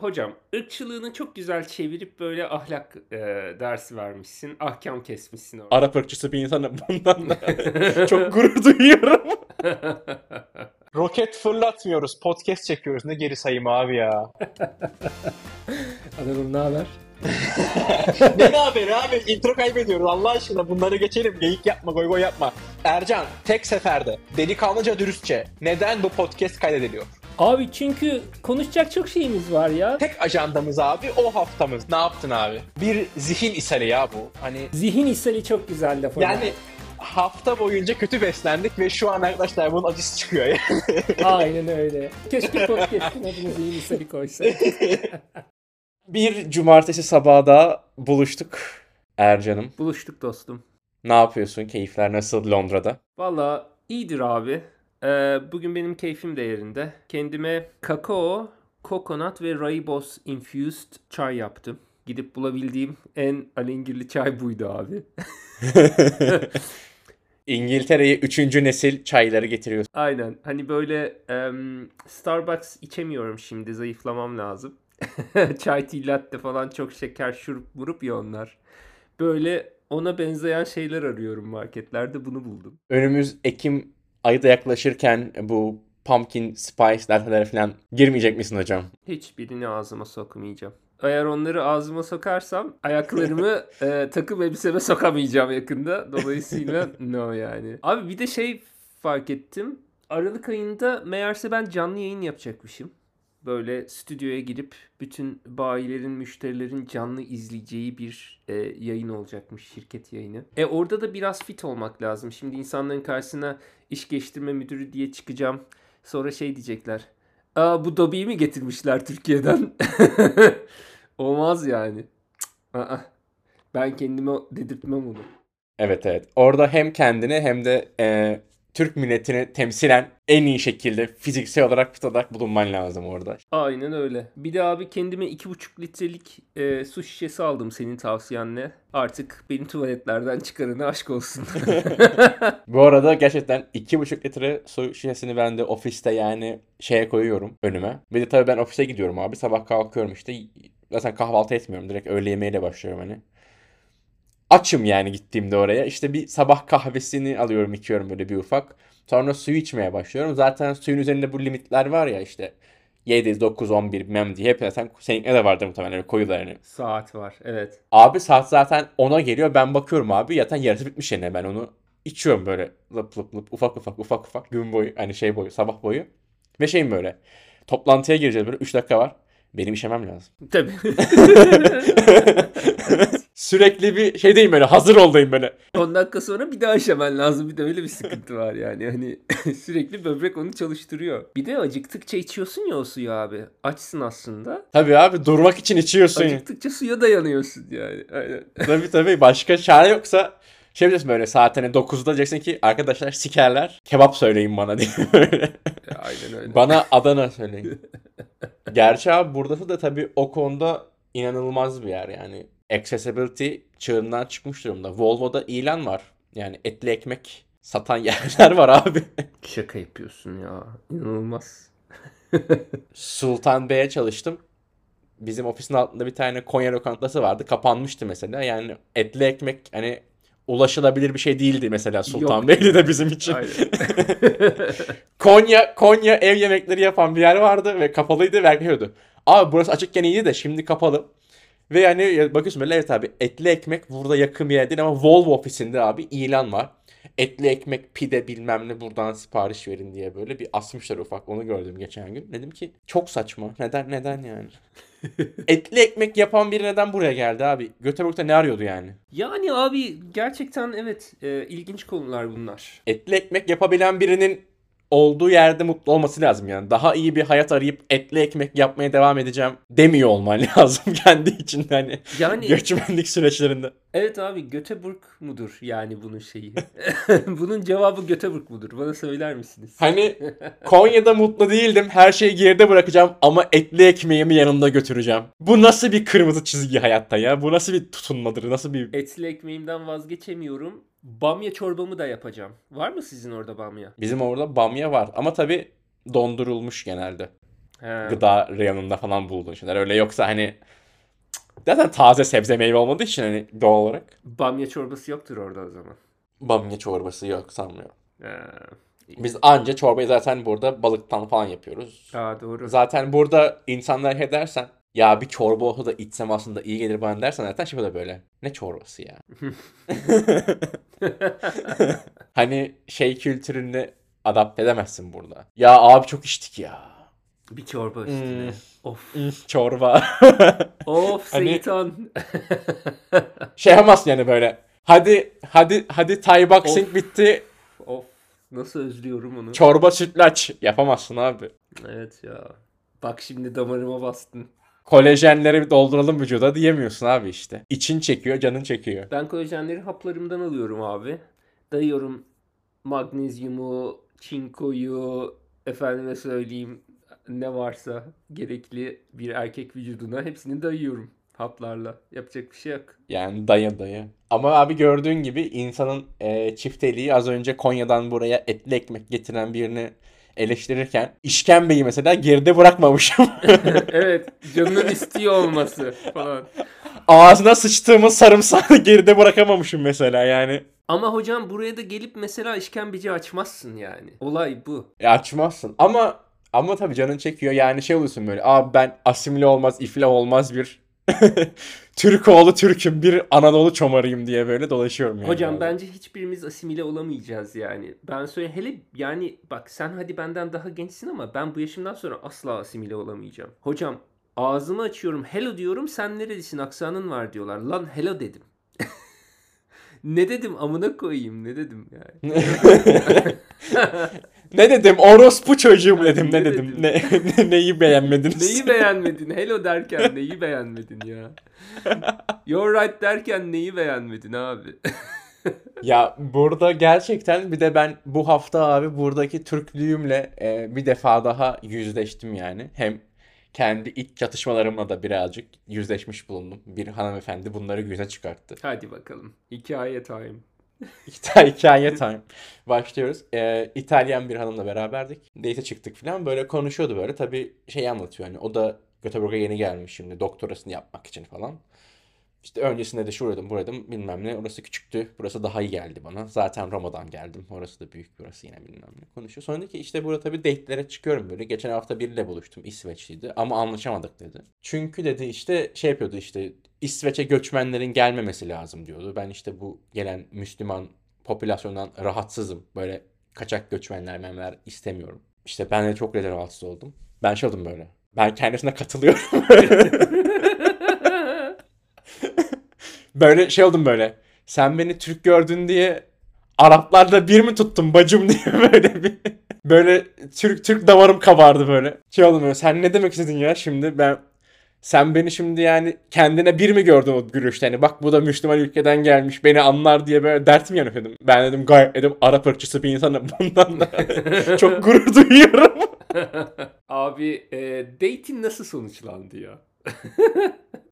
Hocam ırkçılığını çok güzel çevirip böyle ahlak e, dersi vermişsin. Ahkam kesmişsin orada. Arap ırkçısı bir insanım bundan da çok gurur duyuyorum. Roket fırlatmıyoruz. Podcast çekiyoruz. Ne geri sayım abi ya. Anadolu ne haber? ne ne haberi abi? Intro kaybediyoruz. Allah aşkına bunları geçelim. Geyik yapma, goy goy yapma. Ercan, tek seferde, delikanlıca dürüstçe neden bu podcast kaydediliyor? Abi çünkü konuşacak çok şeyimiz var ya. Tek ajandamız abi o haftamız. Ne yaptın abi? Bir zihin ishali ya bu. Hani Zihin ishali çok güzel laf hocam. yani hafta boyunca kötü beslendik ve şu an arkadaşlar bunun acısı çıkıyor ya. Aynen öyle. Keşke podcast'in adını zihin ishali koysaydık. Bir cumartesi sabahı da buluştuk Ercan'ım. Buluştuk dostum. Ne yapıyorsun? Keyifler nasıl Londra'da? Valla iyidir abi. Ee, bugün benim keyfim de yerinde. Kendime kakao, kokonat ve rooibos infused çay yaptım. Gidip bulabildiğim en alengirli çay buydu abi. İngiltere'ye üçüncü nesil çayları getiriyorsun. Aynen. Hani böyle em, Starbucks içemiyorum şimdi. Zayıflamam lazım. Çay tea latte falan çok şeker şurup murup ya onlar. Böyle ona benzeyen şeyler arıyorum marketlerde. Bunu buldum. Önümüz Ekim ayı da yaklaşırken bu pumpkin spice latte'lere falan girmeyecek misin hocam? Hiçbirini ağzıma sokmayacağım. Eğer onları ağzıma sokarsam ayaklarımı e, takım elbiseme sokamayacağım yakında. Dolayısıyla no yani. Abi bir de şey fark ettim. Aralık ayında meğerse ben canlı yayın yapacakmışım. Böyle stüdyoya girip bütün bayilerin, müşterilerin canlı izleyeceği bir e, yayın olacakmış şirket yayını. E orada da biraz fit olmak lazım. Şimdi insanların karşısına iş geliştirme müdürü diye çıkacağım. Sonra şey diyecekler. Aa bu Dobby'yi mi getirmişler Türkiye'den? Olmaz yani. Aa. Ben kendime dedirtmem onu. Evet evet. Orada hem kendini hem de e, Türk milletini temsilen en iyi şekilde fiziksel olarak fit olarak bulunman lazım orada. Aynen öyle. Bir de abi kendime 2,5 litrelik e, su şişesi aldım senin tavsiyenle. Artık beni tuvaletlerden çıkarana aşk olsun. Bu arada gerçekten 2,5 litre su şişesini ben de ofiste yani şeye koyuyorum önüme. Bir de tabii ben ofise gidiyorum abi. Sabah kalkıyorum işte. Zaten kahvaltı etmiyorum. Direkt öğle yemeğiyle başlıyorum hani. Açım yani gittiğimde oraya. İşte bir sabah kahvesini alıyorum, içiyorum böyle bir ufak. Sonra suyu içmeye başlıyorum. Zaten suyun üzerinde bu limitler var ya işte 7, 9, 11 bilmem diye. Hep zaten seninkine de vardır muhtemelen koyular yani. Saat var evet. Abi saat zaten 10'a geliyor. Ben bakıyorum abi zaten yarısı bitmiş yani. Ben onu içiyorum böyle lıp lıp lıp ufak ufak ufak ufak gün boyu hani şey boyu sabah boyu. Ve şeyim böyle toplantıya gireceğiz böyle 3 dakika var. Benim işemem lazım. Tabii. Sürekli bir şeydeyim böyle hazır oldayım böyle. 10 dakika sonra bir daha işemen lazım. Bir de öyle bir sıkıntı var yani. Hani sürekli böbrek onu çalıştırıyor. Bir de acıktıkça içiyorsun ya o suyu abi. Açsın aslında. Tabii abi durmak için içiyorsun. Acıktıkça suya dayanıyorsun yani. Aynen. tabii tabii başka çare yoksa şey diyorsun böyle saatine 9'da diyeceksin ki arkadaşlar sikerler kebap söyleyin bana diye böyle. Aynen öyle. Bana Adana söyleyin. Gerçi abi burası da tabii o konuda inanılmaz bir yer yani. Accessibility çığırından çıkmış durumda. Volvo'da ilan var. Yani etli ekmek satan yerler var abi. Şaka yapıyorsun ya. İnanılmaz. Sultan Bey'e çalıştım. Bizim ofisin altında bir tane Konya lokantası vardı. Kapanmıştı mesela. Yani etli ekmek hani ulaşılabilir bir şey değildi mesela Sultan Yok. Bey'de de bizim için. Konya Konya ev yemekleri yapan bir yer vardı ve kapalıydı ve. Abi burası açıkken iyiydi de şimdi kapalı. Ve yani ya bakıyorsun böyle evet abi etli ekmek burada yakın bir yer değil ama Volvo ofisinde abi ilan var. Etli ekmek pide bilmem ne buradan sipariş verin diye böyle bir asmışlar ufak onu gördüm geçen gün. Dedim ki çok saçma neden neden yani. etli ekmek yapan biri neden buraya geldi abi? Göteborg'da ne arıyordu yani? Yani abi gerçekten evet e, ilginç konular bunlar. etli ekmek yapabilen birinin olduğu yerde mutlu olması lazım yani. Daha iyi bir hayat arayıp etli ekmek yapmaya devam edeceğim demiyor olman lazım kendi için hani Yani göçmenlik süreçlerinde. evet abi Göteborg mudur yani bunun şeyi? bunun cevabı Göteborg mudur? Bana söyler misiniz? Hani Konya'da mutlu değildim. Her şeyi geride bırakacağım ama etli ekmeğimi yanımda götüreceğim. Bu nasıl bir kırmızı çizgi hayatta ya? Bu nasıl bir tutunmadır? Nasıl bir Etli ekmeğimden vazgeçemiyorum. Bamya çorbamı da yapacağım. Var mı sizin orada bamya? Bizim orada bamya var ama tabii dondurulmuş genelde. He. gıda reyonunda falan bulduğun şeyler. Öyle yoksa hani zaten taze sebze meyve olmadığı için hani doğal olarak. Bamya çorbası yoktur orada o zaman. Bamya çorbası yok sanmıyorum. He. Biz anca çorbayı zaten burada balıktan falan yapıyoruz. Aa doğru. Zaten burada insanlar he dersen ya bir çorba olsa da içsem aslında iyi gelir bana dersen zaten şey böyle böyle. Ne çorbası ya? hani şey kültürünü adapte edemezsin burada. Ya abi çok içtik ya. Bir çorba üstüne. Hmm. Of. Hmm, çorba. Of Hani- Seytan. şey yapamazsın yani böyle. Hadi hadi hadi Thai boxing Of. bitti. of. Nasıl özlüyorum onu. Çorba sütlaç. Yapamazsın abi. Evet ya. Bak şimdi damarıma bastın. Kolajenleri dolduralım vücuda diyemiyorsun abi işte. İçin çekiyor, canın çekiyor. Ben kolajenleri haplarımdan alıyorum abi. Dayıyorum magnezyumu, çinkoyu, efendime söyleyeyim ne varsa gerekli bir erkek vücuduna hepsini dayıyorum haplarla. Yapacak bir şey yok. Yani daya daya. Ama abi gördüğün gibi insanın e, çifteliği az önce Konya'dan buraya etli ekmek getiren birini eleştirirken işkembeyi mesela geride bırakmamışım. evet, canının istiyor olması falan. Ağzına sıçtığımız sarımsağı geride bırakamamışım mesela yani. Ama hocam buraya da gelip mesela işkembeci açmazsın yani. Olay bu. E açmazsın. Ama ama tabii canın çekiyor. Yani şey oluyorsun böyle. Abi ben asimile olmaz, iflah olmaz bir Türk oğlu Türk'üm, bir Anadolu çomarıyım diye böyle dolaşıyorum yani. Hocam abi. bence hiçbirimiz asimile olamayacağız yani. Ben söyle hele yani bak sen hadi benden daha gençsin ama ben bu yaşımdan sonra asla asimile olamayacağım. Hocam ağzımı açıyorum hello diyorum sen nerelisin aksanın var diyorlar. Lan hello dedim. ne dedim amına koyayım ne dedim yani. Ne dedim? Orospu çocuğum dedim. Ne dedim? Ne, ne- neyi beğenmediniz? Neyi beğenmedin? Hello derken neyi beğenmedin ya? You're right derken neyi beğenmedin abi? Ya burada gerçekten bir de ben bu hafta abi buradaki Türklüğümle e, bir defa daha yüzleştim yani. Hem kendi iç çatışmalarımla da birazcık yüzleşmiş bulundum. Bir hanımefendi bunları yüze çıkarttı. Hadi bakalım. Hikaye time. Hikaye, time. Başlıyoruz. Ee, İtalyan bir hanımla beraberdik. Date çıktık falan. Böyle konuşuyordu böyle. Tabii şey anlatıyor hani o da Göteborg'a yeni gelmiş şimdi doktorasını yapmak için falan. İşte öncesinde de şuraydım buraydım bilmem ne. Orası küçüktü. Burası daha iyi geldi bana. Zaten Roma'dan geldim. Orası da büyük burası yine bilmem ne. Konuşuyor. Sonra ki işte burada tabii date'lere çıkıyorum böyle. Geçen hafta biriyle buluştum. İsveçliydi. Ama anlaşamadık dedi. Çünkü dedi işte şey yapıyordu işte İsveç'e göçmenlerin gelmemesi lazım diyordu. Ben işte bu gelen Müslüman popülasyondan rahatsızım. Böyle kaçak göçmenler memler istemiyorum. İşte ben de çok rahatsız oldum. Ben şey oldum böyle. Ben kendisine katılıyorum. böyle şey oldum böyle. Sen beni Türk gördün diye Araplarla bir mi tuttun bacım diye böyle bir böyle Türk Türk damarım kabardı böyle. Şey oldum böyle. Sen ne demek istedin ya şimdi ben sen beni şimdi yani kendine bir mi gördün o gülüşte? Hani bak bu da Müslüman ülkeden gelmiş beni anlar diye böyle dert mi yanıyordum? Ben dedim gayet dedim Arap ırkçısı bir insanım. Bundan da çok gurur duyuyorum. Abi e, date'in nasıl sonuçlandı ya?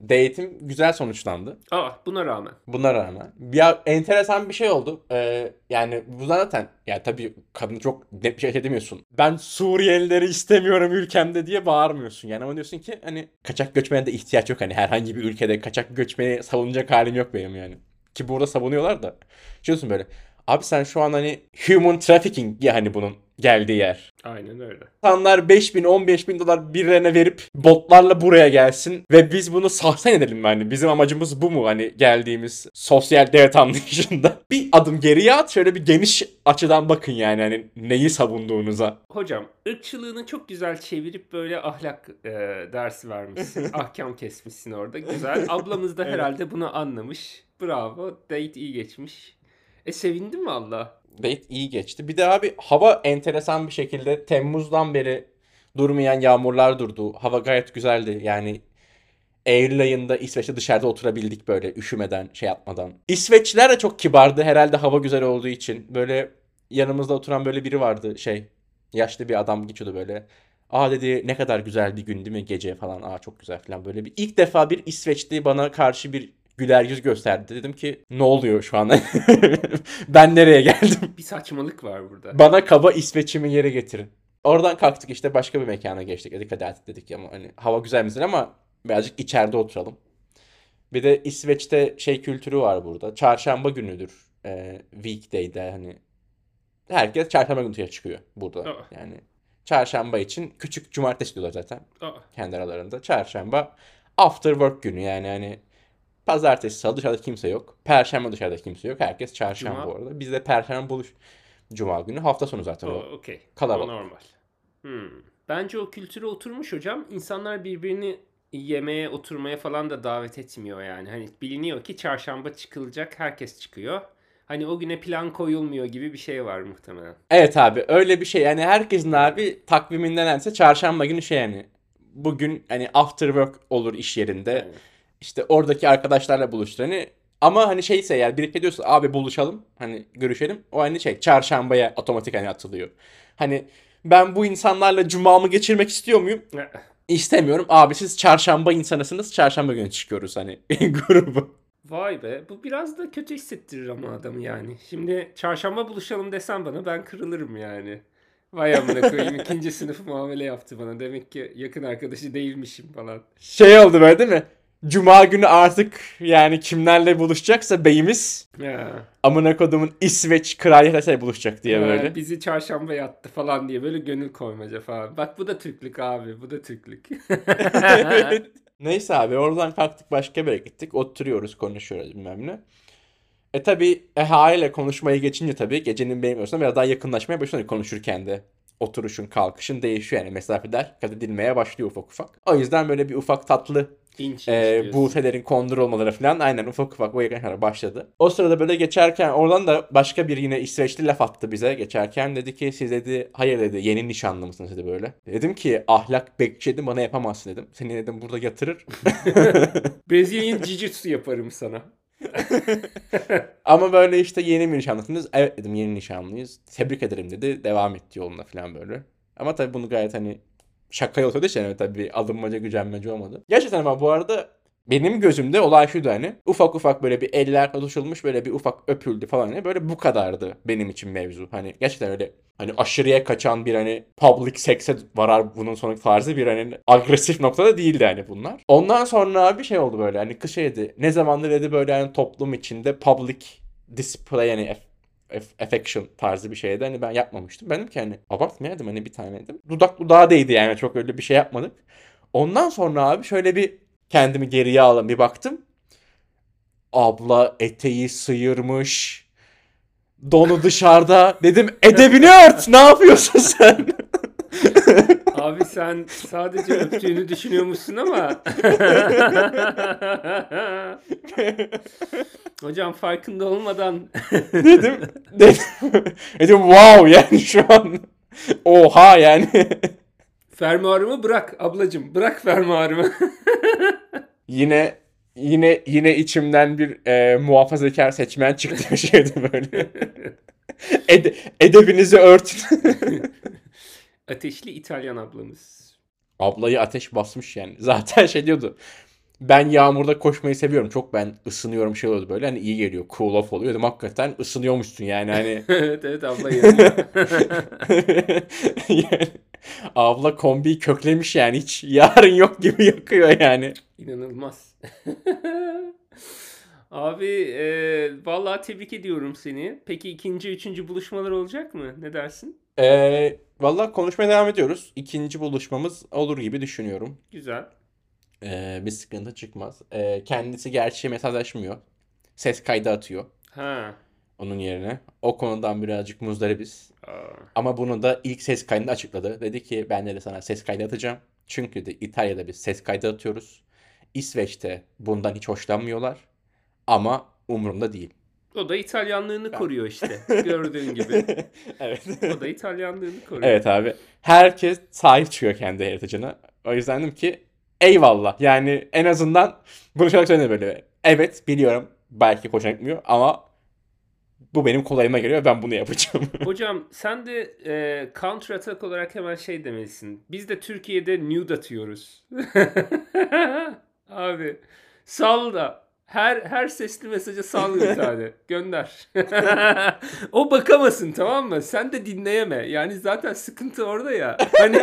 Date'im güzel sonuçlandı. Aa buna rağmen. Buna rağmen. Ya enteresan bir şey oldu. Ee, yani bu zaten ya tabii kadın çok net bir şey demiyorsun. Ben Suriyelileri istemiyorum ülkemde diye bağırmıyorsun. Yani ama diyorsun ki hani kaçak göçmene de ihtiyaç yok. Hani herhangi bir ülkede kaçak göçmeni savunacak halim yok benim yani. Ki burada savunuyorlar da. Şey diyorsun böyle. Abi sen şu an hani human trafficking ya hani bunun geldiği yer. Aynen öyle. İnsanlar 5 bin 15 bin dolar birilerine verip botlarla buraya gelsin ve biz bunu sahsen edelim mi? Hani bizim amacımız bu mu? Hani geldiğimiz sosyal devlet anlayışında. Bir adım geriye at şöyle bir geniş açıdan bakın yani hani neyi savunduğunuza. Hocam ırkçılığını çok güzel çevirip böyle ahlak e, dersi vermişsin. Ahkam kesmişsin orada. Güzel. Ablamız da herhalde bunu anlamış. Bravo. Date iyi geçmiş. E sevindim valla. Date iyi geçti. Bir de abi hava enteresan bir şekilde Temmuz'dan beri durmayan yağmurlar durdu. Hava gayet güzeldi. Yani Eylül ayında İsveç'te dışarıda oturabildik böyle üşümeden, şey yapmadan. İsveçliler de çok kibardı herhalde hava güzel olduğu için. Böyle yanımızda oturan böyle biri vardı şey. Yaşlı bir adam geçiyordu böyle. Aa dedi ne kadar güzel bir gün değil mi gece falan. Aa çok güzel falan böyle bir. ilk defa bir İsveçli bana karşı bir güler yüz gösterdi. Dedim ki ne oluyor şu an? ben nereye geldim? Bir saçmalık var burada. Bana kaba İsveç'imi yere getirin. Oradan kalktık işte başka bir mekana geçtik. Dedik hadi artık dedik ama hani hava güzel mesela ama birazcık içeride oturalım. Bir de İsveç'te şey kültürü var burada. Çarşamba günüdür. Ee, weekday'de hani herkes çarşamba günü dışarı çıkıyor burada. Aa. Yani çarşamba için küçük cumartesi diyorlar zaten Aa, kendi aralarında. Çarşamba after work günü yani hani pazartesi, salı dışarıda kimse yok. Perşembe dışarıda kimse yok. Herkes çarşamba Cuma? bu arada. Bizde perşembe buluş cuma günü hafta sonu zaten o, o. okey. kalabalık. O normal. Hmm. Bence o kültüre oturmuş hocam. İnsanlar birbirini yemeğe, oturmaya falan da davet etmiyor yani. Hani biliniyor ki çarşamba çıkılacak, herkes çıkıyor. Hani o güne plan koyulmuyor gibi bir şey var muhtemelen. Evet abi öyle bir şey yani herkesin abi takvimindense çarşamba günü şey yani bugün hani after work olur iş yerinde. Yani. İşte oradaki arkadaşlarla buluştur hani ama hani şeyse yani birlikte diyorsun abi buluşalım hani görüşelim o hani şey çarşambaya otomatik hani atılıyor. Hani ben bu insanlarla cumamı geçirmek istiyor muyum? İstemiyorum. Abi siz çarşamba insanısınız. Çarşamba günü çıkıyoruz hani grubu. Vay be. Bu biraz da kötü hissettirir ama adamı yani. Şimdi çarşamba buluşalım desem bana ben kırılırım yani. Vay amına koyayım ikinci sınıf muamele yaptı bana. Demek ki yakın arkadaşı değilmişim falan. Şey oldu böyle değil mi? Cuma günü artık yani kimlerle buluşacaksa beyimiz Ya. amına kodumun İsveç kraliyetiyle buluşacak diye Ha, böyle. bizi çarşamba yattı falan diye böyle gönül koymaca falan. Bak bu da Türklük abi. Bu da Türklük. Neyse abi oradan kalktık başka bir yere gittik. Oturuyoruz konuşuyoruz bilmem ne. E tabi ehaliyle konuşmayı geçince tabii gecenin benim arasında biraz daha yakınlaşmaya başlıyor konuşurken de. Oturuşun kalkışın değişiyor yani mesafeler kat edilmeye başlıyor ufak ufak. O yüzden böyle bir ufak tatlı İnç e, istiyorsun. Buse'lerin kondur olmaları falan aynen ufak ufak o yakın başladı. O sırada böyle geçerken oradan da başka bir yine İsveçli laf attı bize geçerken. Dedi ki siz dedi hayır dedi yeni nişanlı mısınız dedi böyle. Dedim ki ahlak bekçi bana yapamazsın dedim. Seni dedim burada yatırır. Brezilyan Jiu-Jitsu yaparım sana. Ama böyle işte yeni mi nişanlısınız? Evet dedim yeni nişanlıyız. Tebrik ederim dedi. Devam etti yoluna falan böyle. Ama tabii bunu gayet hani şaka yolu söylediği için yani tabii alınmaca gücenmece olmadı. Gerçekten ama bu arada benim gözümde olay şuydu hani ufak ufak böyle bir eller tutuşulmuş böyle bir ufak öpüldü falan hani böyle bu kadardı benim için mevzu. Hani gerçekten öyle hani aşırıya kaçan bir hani public sex'e varar bunun sonraki tarzı bir hani agresif noktada değildi hani bunlar. Ondan sonra bir şey oldu böyle hani kış şeydi ne zamandır dedi böyle hani toplum içinde public display yani affection tarzı bir şeydi hani ben yapmamıştım. Benim ki hani abartmayaydım hani bir tane. Dudak dudağa değdi yani çok öyle bir şey yapmadık. Ondan sonra abi şöyle bir kendimi geriye alalım bir baktım. Abla eteği sıyırmış. Donu dışarıda. Dedim edebini ört. Ne yapıyorsun sen? Abi sen sadece öptüğünü düşünüyormuşsun ama. Hocam farkında olmadan dedim. Dedim, dedim wow yani şu an. Oha yani. fermuarımı bırak ablacım. Bırak fermuarımı. yine yine yine içimden bir e, muhafazakar seçmen çıktı bir şeydi böyle. Ede- edebinizi örtün. Ateşli İtalyan ablamız. Ablayı ateş basmış yani. Zaten şey diyordu. Ben yağmurda koşmayı seviyorum. Çok ben ısınıyorum şey oluyordu böyle. Hani iyi geliyor. Cool off oluyor. Dedim hakikaten ısınıyormuşsun yani. Hani evet evet abla yani, abla kombiyi köklemiş yani. Hiç yarın yok gibi yakıyor yani. İnanılmaz. Abi e, vallahi tebrik ediyorum seni. Peki ikinci, üçüncü buluşmalar olacak mı? Ne dersin? Ee, Valla konuşmaya devam ediyoruz. İkinci buluşmamız olur gibi düşünüyorum. Güzel. Ee, bir sıkıntı çıkmaz. Ee, kendisi gerçi mesajlaşmıyor. Ses kaydı atıyor Ha. onun yerine. O konudan birazcık muzdaribiz. Aa. Ama bunu da ilk ses kaydında açıkladı. Dedi ki ben de sana ses kaydı atacağım. Çünkü de İtalya'da biz ses kaydı atıyoruz. İsveç'te bundan hiç hoşlanmıyorlar. Ama umurumda değil. O da İtalyanlığını koruyor işte. Gördüğün gibi. evet. O da İtalyanlığını koruyor. Evet abi. Herkes sahip çıkıyor kendi heritage'ına. O yüzden dedim ki eyvallah. Yani en azından bunu şarkı söyledi böyle. Evet biliyorum belki hoşuna gitmiyor ama bu benim kolayıma geliyor. Ben bunu yapacağım. Hocam sen de e, counter attack olarak hemen şey demelisin. Biz de Türkiye'de nude atıyoruz. Abi sal da Her her sesli mesaja sal bir tane. Gönder. o bakamasın tamam mı? Sen de dinleyeme. Yani zaten sıkıntı orada ya. Hani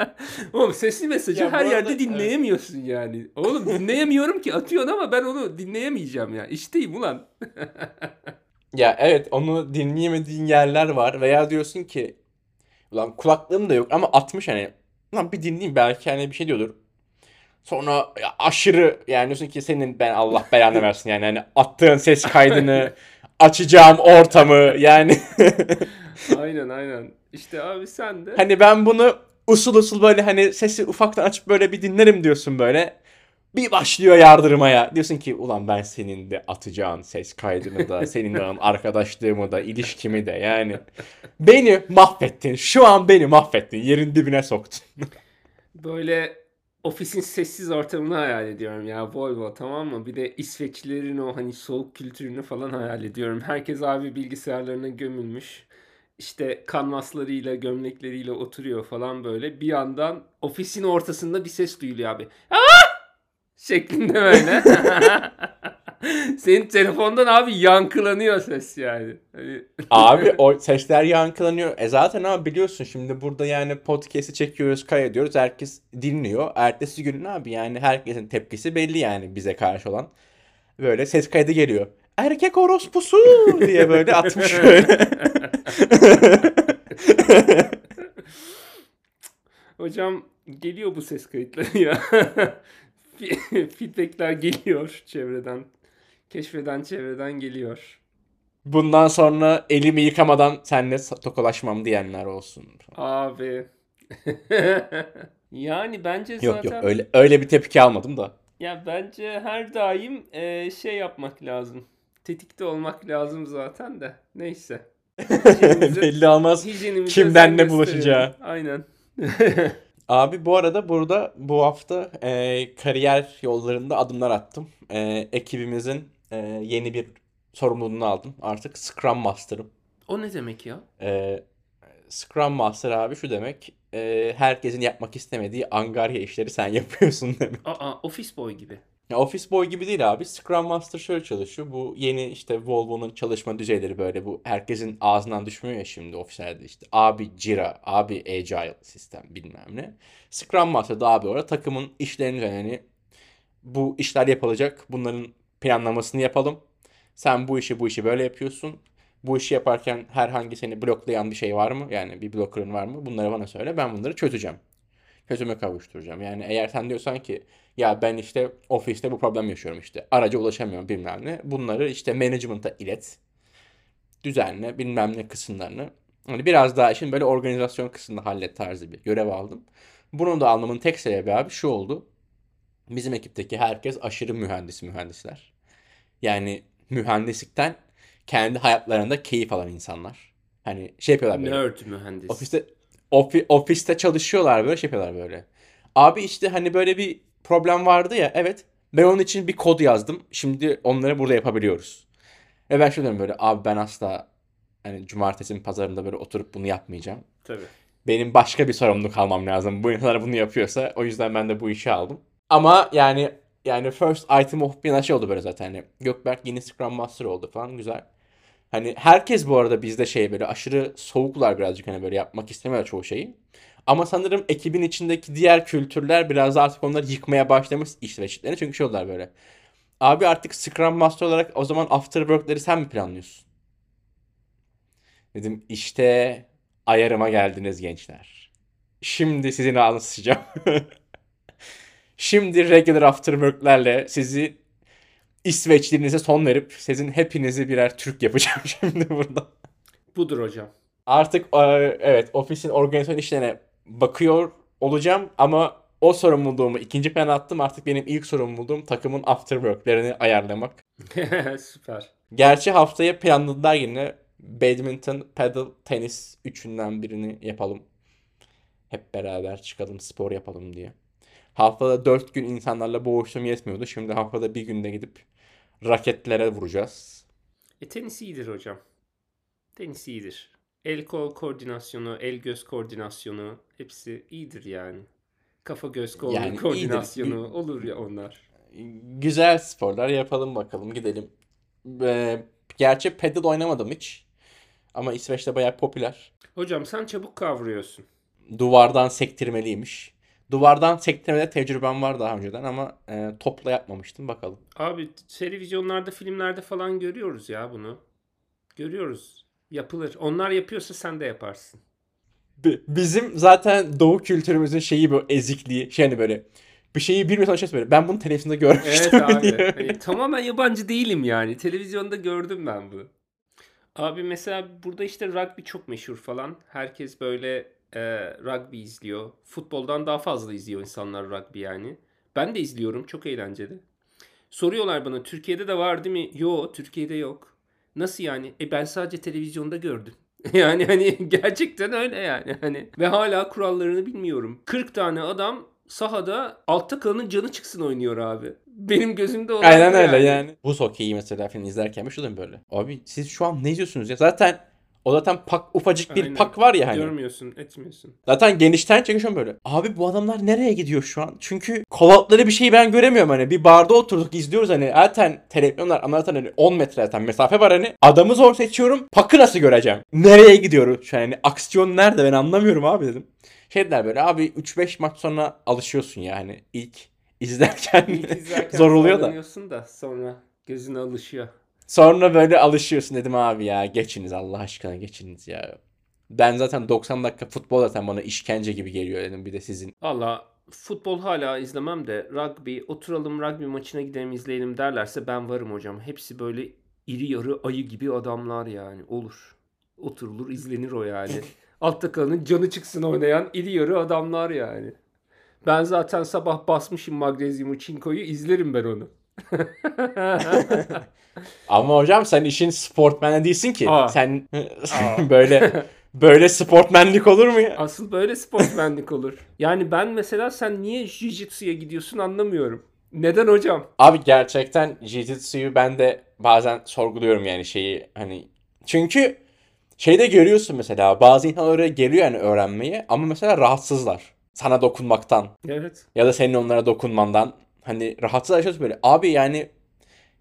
oğlum sesli mesajı Ya her arada- yerde dinleyemiyorsun yani. Oğlum dinleyemiyorum ki atıyorsun ama ben onu dinleyemeyeceğim ya. İşteyim ulan. Ya evet onu dinleyemediğin yerler var veya diyorsun ki ulan kulaklığım da yok ama atmış hani lan bir dinleyeyim belki hani bir şey diyordur. Sonra ya aşırı yani diyorsun ki senin ben Allah belanı versin yani hani attığın ses kaydını açacağım ortamı yani Aynen aynen. İşte abi sen de. hani ben bunu usul usul böyle hani sesi ufaktan açıp böyle bir dinlerim diyorsun böyle. Bir başlıyor yardırmaya. Diyorsun ki ulan ben senin de atacağın ses kaydını da, seninle olan arkadaşlığımı da, ilişkimi de yani. Beni mahvettin. Şu an beni mahvettin. Yerin dibine soktun. Böyle ofisin sessiz ortamını hayal ediyorum ya Volvo tamam mı? Bir de İsveçlilerin o hani soğuk kültürünü falan hayal ediyorum. Herkes abi bilgisayarlarına gömülmüş. İşte kanvaslarıyla, gömlekleriyle oturuyor falan böyle. Bir yandan ofisin ortasında bir ses duyuluyor abi. Aa! Şeklinde böyle. Senin telefondan abi yankılanıyor ses yani. Hani... Abi o sesler yankılanıyor. E zaten abi biliyorsun şimdi burada yani podcast'i çekiyoruz, kaydediyoruz. Herkes dinliyor. Ertesi gün abi yani herkesin tepkisi belli yani bize karşı olan. Böyle ses kaydı geliyor. Erkek orospusu diye böyle atmış. Hocam geliyor bu ses kayıtları ya. Feedbackler geliyor çevreden. Keşfeden çevreden geliyor. Bundan sonra elimi yıkamadan seninle tokalaşmam diyenler olsun. Abi. yani bence Yok zaten yok öyle öyle bir tepki almadım da. ya bence her daim e, şey yapmak lazım. Tetikte olmak lazım zaten de. Neyse. Belli olmaz. Kimden ne bulaşacağı. Aynen. Abi bu arada burada bu hafta e, kariyer yollarında adımlar attım. E, ekibimizin e, yeni bir sorumluluğunu aldım. Artık Scrum Master'ım. o ne demek ya? E, Scrum Master abi şu demek. e, herkesin yapmak istemediği angarya işleri sen yapıyorsun demek. Aa, office boy gibi. Ya Office Boy gibi değil abi. Scrum Master şöyle çalışıyor. Bu yeni işte Volvo'nun çalışma düzeyleri böyle bu herkesin ağzından düşmüyor ya şimdi ofislerde işte. Abi Jira, abi Agile sistem bilmem ne. Scrum Master da abi orada takımın işlerini yani bu işler yapılacak. Bunların planlamasını yapalım. Sen bu işi bu işi böyle yapıyorsun. Bu işi yaparken herhangi seni bloklayan bir şey var mı? Yani bir blocker'ın var mı? Bunları bana söyle. Ben bunları çözeceğim. Çözüme kavuşturacağım. Yani eğer sen diyorsan ki ya ben işte ofiste bu problem yaşıyorum işte. Araca ulaşamıyorum bilmem ne. Bunları işte management'a ilet. Düzenle bilmem ne kısımlarını. Hani biraz daha işin böyle organizasyon kısmını hallet tarzı bir görev aldım. Bunu da almamın tek sebebi abi şu oldu. Bizim ekipteki herkes aşırı mühendis mühendisler. Yani mühendislikten kendi hayatlarında keyif alan insanlar. Hani şey yapıyorlar böyle. Nerd mühendis. Ofiste ofi- ofiste çalışıyorlar böyle şey yapıyorlar böyle. Abi işte hani böyle bir problem vardı ya evet ben onun için bir kod yazdım. Şimdi onları burada yapabiliyoruz. Ve ben şöyle diyorum böyle abi ben asla hani cumartesinin pazarında böyle oturup bunu yapmayacağım. Tabii. Benim başka bir sorumluluk almam lazım. Bu insanlar bunu yapıyorsa o yüzden ben de bu işi aldım. Ama yani yani first item of bir şey oldu böyle zaten. Hani Gökberk yeni Scrum Master oldu falan güzel. Hani herkes bu arada bizde şey böyle aşırı soğuklar birazcık hani böyle yapmak istemiyor çoğu şeyi. Ama sanırım ekibin içindeki diğer kültürler biraz artık onları yıkmaya başlamış işleştiklerini. Çünkü şey oldular böyle. Abi artık Scrum Master olarak o zaman after work'leri sen mi planlıyorsun? Dedim işte ayarıma geldiniz gençler. Şimdi sizin ağzınızı sıçacağım. Şimdi regular after work'lerle sizi İsveçliğinize son verip sizin hepinizi birer Türk yapacağım şimdi burada. Budur hocam. Artık e, evet ofisin organizasyon işlerine bakıyor olacağım ama o sorumluluğumu ikinci plana attım. Artık benim ilk sorumluluğum takımın after work'lerini ayarlamak. Süper. Gerçi haftaya planladılar yine badminton, paddle, tenis üçünden birini yapalım. Hep beraber çıkalım spor yapalım diye. Haftada dört gün insanlarla boğuştum yetmiyordu. Şimdi haftada bir günde gidip raketlere vuracağız. E tenis iyidir hocam. Tenis iyidir. El kol koordinasyonu, el göz koordinasyonu hepsi iyidir yani. Kafa göz kol Yani iyidir. koordinasyonu olur ya onlar. güzel sporlar yapalım bakalım gidelim. Ee, gerçi pedal oynamadım hiç. Ama İsveç'te bayağı popüler. Hocam sen çabuk kavruyorsun. Duvardan sektirmeliymiş. Duvardan sektirmede tecrübem var daha önceden ama e, topla yapmamıştım bakalım. Abi televizyonlarda, filmlerde falan görüyoruz ya bunu. Görüyoruz. Yapılır. Onlar yapıyorsa sen de yaparsın. Bi- Bizim zaten doğu kültürümüzün şeyi bu ezikliği. Şey hani böyle bir şeyi bilmiyorsan şey böyle. Ben bunu televizyonda Evet görmüştüm abi. diye. Hani tamamen yabancı değilim yani. Televizyonda gördüm ben bunu. Abi mesela burada işte rugby çok meşhur falan. Herkes böyle e, rugby izliyor. Futboldan daha fazla izliyor insanlar rugby yani. Ben de izliyorum. Çok eğlenceli. Soruyorlar bana Türkiye'de de var değil mi? Yo Türkiye'de yok. Nasıl yani? E ben sadece televizyonda gördüm. Yani hani gerçekten öyle yani. Hani ve hala kurallarını bilmiyorum. 40 tane adam sahada altta kalanın canı çıksın oynuyor abi. Benim gözümde olan Aynen bu öyle yani. yani. Buz hokeyi mesela film izlerken bir şuradan böyle. Abi siz şu an ne izliyorsunuz ya? Zaten o zaten pak ufacık bir Aynen. pak var ya hani. Görmüyorsun, etmiyorsun. Zaten genişten çekiyor böyle. Abi bu adamlar nereye gidiyor şu an? Çünkü kolatları bir şey ben göremiyorum hani. Bir barda oturduk izliyoruz hani. Zaten televizyonlar ama zaten hani 10 metre zaten mesafe var hani. Adamı zor seçiyorum. Pakı nasıl göreceğim? Nereye gidiyoruz? Şu an hani aksiyon nerede ben anlamıyorum abi dedim. Şey dediler böyle abi 3-5 maç sonra alışıyorsun yani. ilk izlerken İlk izlerken zor oluyor da. da sonra gözüne alışıyor. Sonra böyle alışıyorsun dedim abi ya geçiniz Allah aşkına geçiniz ya. Ben zaten 90 dakika futbol zaten bana işkence gibi geliyor dedim bir de sizin. Valla futbol hala izlemem de rugby oturalım rugby maçına gidelim izleyelim derlerse ben varım hocam. Hepsi böyle iri yarı ayı gibi adamlar yani olur. Oturulur izlenir o yani. Altta kalanın canı çıksın oynayan iri yarı adamlar yani. Ben zaten sabah basmışım magnezyumu çinkoyu izlerim ben onu. Ama hocam sen işin sportmeni değilsin ki. Aa. Sen böyle böyle sportmenlik olur mu ya? Asıl böyle sportmenlik olur. Yani ben mesela sen niye jiu-jitsu'ya gidiyorsun anlamıyorum. Neden hocam? Abi gerçekten Jiu-Jitsu'yu ben de bazen sorguluyorum yani şeyi hani. Çünkü şeyde görüyorsun mesela bazı insanlar oraya geliyor yani öğrenmeye ama mesela rahatsızlar. Sana dokunmaktan Evet. ya da senin onlara dokunmandan hani rahatsız yaşıyorsun böyle. Abi yani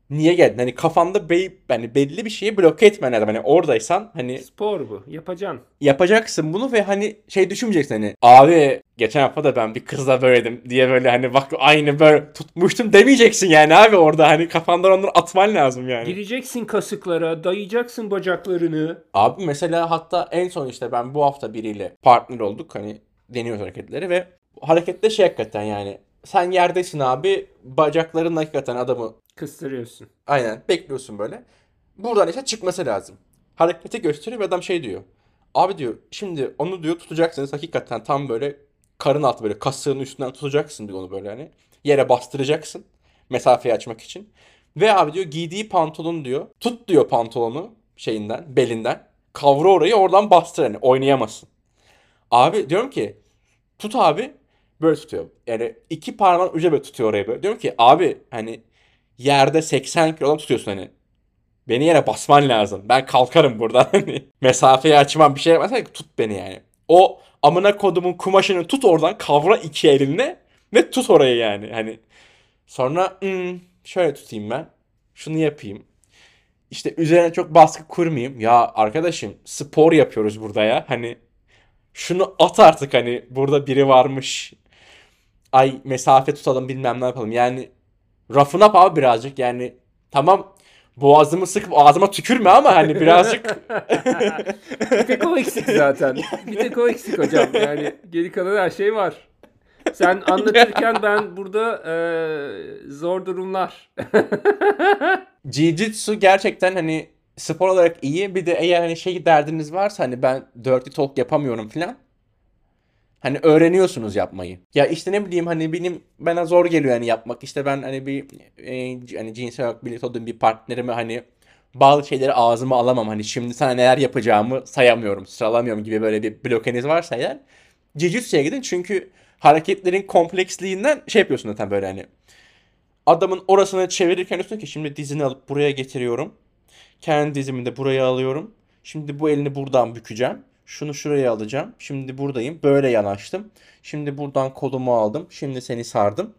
niye geldin? Hani kafanda be yani belli bir şeyi bloke etmen lazım. Hani oradaysan hani Spor bu. Yapacaksın. yapacaksın bunu ve hani şey düşünmeyeceksin hani abi geçen hafta da ben bir kızla böyledim diye böyle hani bak aynı böyle tutmuştum demeyeceksin yani abi orada hani kafandan onları atman lazım yani. Gireceksin kasıklara, dayayacaksın bacaklarını. Abi mesela hatta en son işte ben bu hafta biriyle partner olduk hani deniyoruz hareketleri ve harekette şey hakikaten yani sen yerdesin abi bacakların hakikaten adamı Kıstırıyorsun. Aynen bekliyorsun böyle. Buradan işte çıkması lazım. Hareketi gösteriyor ve adam şey diyor. Abi diyor şimdi onu diyor tutacaksınız hakikaten tam böyle karın altı böyle kasığın üstünden tutacaksın diyor onu böyle hani. Yere bastıracaksın mesafeyi açmak için. Ve abi diyor giydiği pantolon diyor. Tut diyor pantolonu şeyinden belinden. Kavra orayı oradan bastır hani oynayamazsın. Abi diyorum ki tut abi böyle tutuyor. Yani iki parmağın ucu böyle tutuyor orayı böyle. Diyorum ki abi hani yerde 80 kilodan tutuyorsun hani. Beni yere basman lazım. Ben kalkarım buradan hani. Mesafeyi açmam bir şey yapmasan tut beni yani. O amına kodumun kumaşını tut oradan kavra iki elinle ve tut orayı yani. Hani sonra "Hmm, şöyle tutayım ben. Şunu yapayım. İşte üzerine çok baskı kurmayayım. Ya arkadaşım spor yapıyoruz burada ya. Hani şunu at artık hani burada biri varmış. Ay mesafe tutalım bilmem ne yapalım. Yani Roughen up abi birazcık yani tamam boğazımı sıkıp ağzıma tükürme ama hani birazcık Bir tek o eksik zaten. Bir tek o eksik hocam. Yani geri kalan her şey var. Sen anlatırken ben burada eee, zor durumlar. Jiu-Jitsu gerçekten hani spor olarak iyi. Bir de eğer hani şey derdiniz varsa hani ben dirty talk yapamıyorum falan. Hani öğreniyorsunuz yapmayı. Ya işte ne bileyim hani benim bana zor geliyor yani yapmak. İşte ben hani bir e, hani cinsel olarak birlikte olduğum bir partnerime hani bazı şeyleri ağzıma alamam. Hani şimdi sana neler yapacağımı sayamıyorum, sıralamıyorum gibi böyle bir blokeniz varsa eğer Jiu-Jitsu'ya gidin çünkü hareketlerin kompleksliğinden şey yapıyorsun zaten böyle hani adamın orasını çevirirken diyorsun ki şimdi dizini alıp buraya getiriyorum. Kendi dizimi de buraya alıyorum. Şimdi bu elini buradan bükeceğim. Şunu şuraya alacağım. Şimdi buradayım. Böyle yanaştım. Şimdi buradan kolumu aldım. Şimdi seni sardım.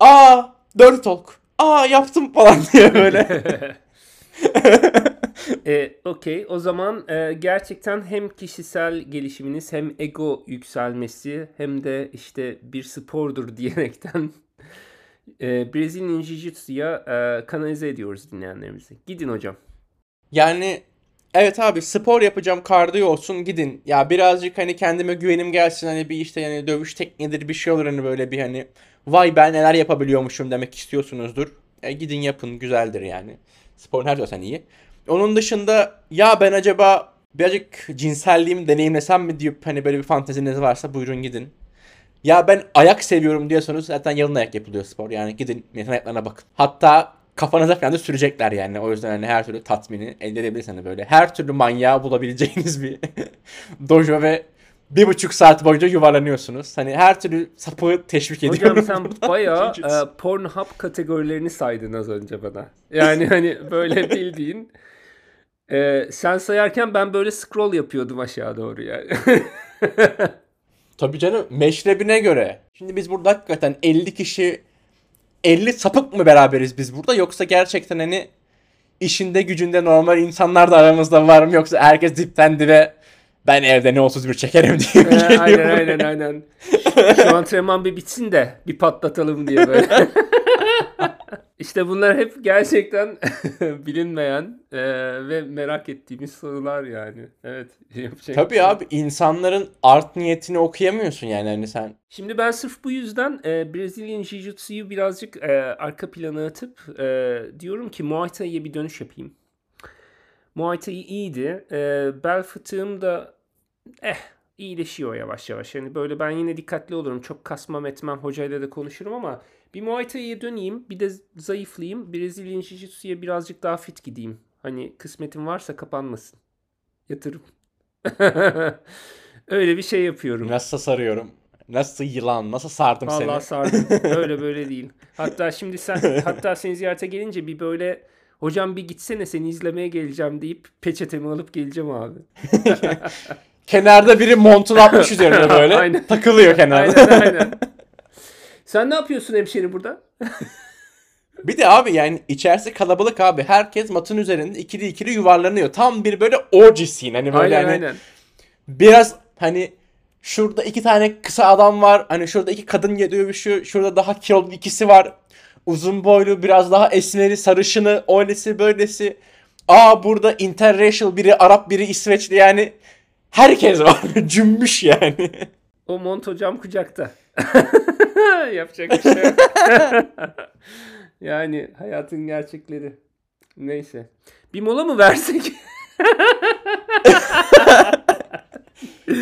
Aa! Dirty Talk. Aa yaptım falan diye böyle. E, Okey. O zaman e, gerçekten hem kişisel gelişiminiz hem ego yükselmesi hem de işte bir spordur diyerekten e, Brezilya Jiu-Jitsu'ya e, kanalize ediyoruz dinleyenlerimizi. Gidin hocam. Yani evet abi spor yapacağım kardiyo olsun gidin. Ya birazcık hani kendime güvenim gelsin hani bir işte yani dövüş tekniğidir bir şey olur hani böyle bir hani vay ben neler yapabiliyormuşum demek istiyorsunuzdur. E, gidin yapın güzeldir yani. Sporun her zaman iyi. Onun dışında ya ben acaba birazcık cinselliğimi deneyimlesem mi deyip hani böyle bir fanteziniz varsa buyurun gidin. Ya ben ayak seviyorum diyorsanız zaten yalın ayak yapılıyor spor. Yani gidin milletin ayaklarına bakın. Hatta kafanıza falan da sürecekler yani. O yüzden hani her türlü tatmini elde edebilirsiniz hani böyle. Her türlü manyağı bulabileceğiniz bir dojo ve bir buçuk saat boyunca yuvarlanıyorsunuz. Hani her türlü sapı teşvik ediyorum. Hocam sen burada. bayağı e, Pornhub kategorilerini saydın az önce bana. Yani hani böyle bildiğin e, sen sayarken ben böyle scroll yapıyordum aşağı doğru yani. Tabii canım meşrebine göre. Şimdi biz burada hakikaten 50 kişi 50 sapık mı beraberiz biz burada yoksa gerçekten hani işinde gücünde normal insanlar da aramızda var mı yoksa herkes dipten dibe ben evde ne 31 çekerim diye mi E, geliyor aynen aynen aynen. Şu antrenman bir bitsin de bir patlatalım diye böyle. İşte bunlar hep gerçekten bilinmeyen e, ve merak ettiğimiz sorular yani. Evet. yapacak Tabii şey abi insanların art niyetini okuyamıyorsun yani hani sen. Şimdi ben sırf bu yüzden e, Brezilyan Jiu-Jitsu'yu birazcık e, arka plana atıp e, diyorum ki Muay Thai'ye bir dönüş yapayım. Muay Thai iyiydi. E, bel fıtığım da eh iyileşiyor yavaş yavaş. Yani böyle ben yine dikkatli olurum. Çok kasmam etmem. Hocayla da konuşurum ama bir Muay Thai'ye döneyim. Bir de zayıflayayım. Brezilyan Jiu-Jitsu'ya birazcık daha fit gideyim. Hani kısmetim varsa kapanmasın. Yatırım. Öyle bir şey yapıyorum. Nasıl sarıyorum? Nasıl yılan? Nasıl sardım Vallahi seni? sardım. Öyle böyle değil. Hatta şimdi sen hatta seni ziyarete gelince bir böyle hocam bir gitsene seni izlemeye geleceğim deyip peçetemi alıp geleceğim abi. Kenarda biri montunu atmış üzerine böyle. Aynen. Takılıyor kenarda. Aynen aynen. Sen ne yapıyorsun hemşeri burada? Bir de abi yani içerisi kalabalık abi. Herkes matın üzerinde ikili ikili yuvarlanıyor. Tam bir böyle orgy scene. Hani böyle Aynen hani aynen. biraz hani şurada iki tane kısa adam var. Hani şurada iki kadın dövüşüyor. Şurada daha kilolu ikisi var. Uzun boylu biraz daha esmeri sarışını öylesi böylesi. Aa burada interracial biri Arap biri İsveçli yani. Herkes var. Cümbüş yani. O mont hocam kucakta. Yapacak bir şey yok. yani hayatın gerçekleri. Neyse. Bir mola mı versek?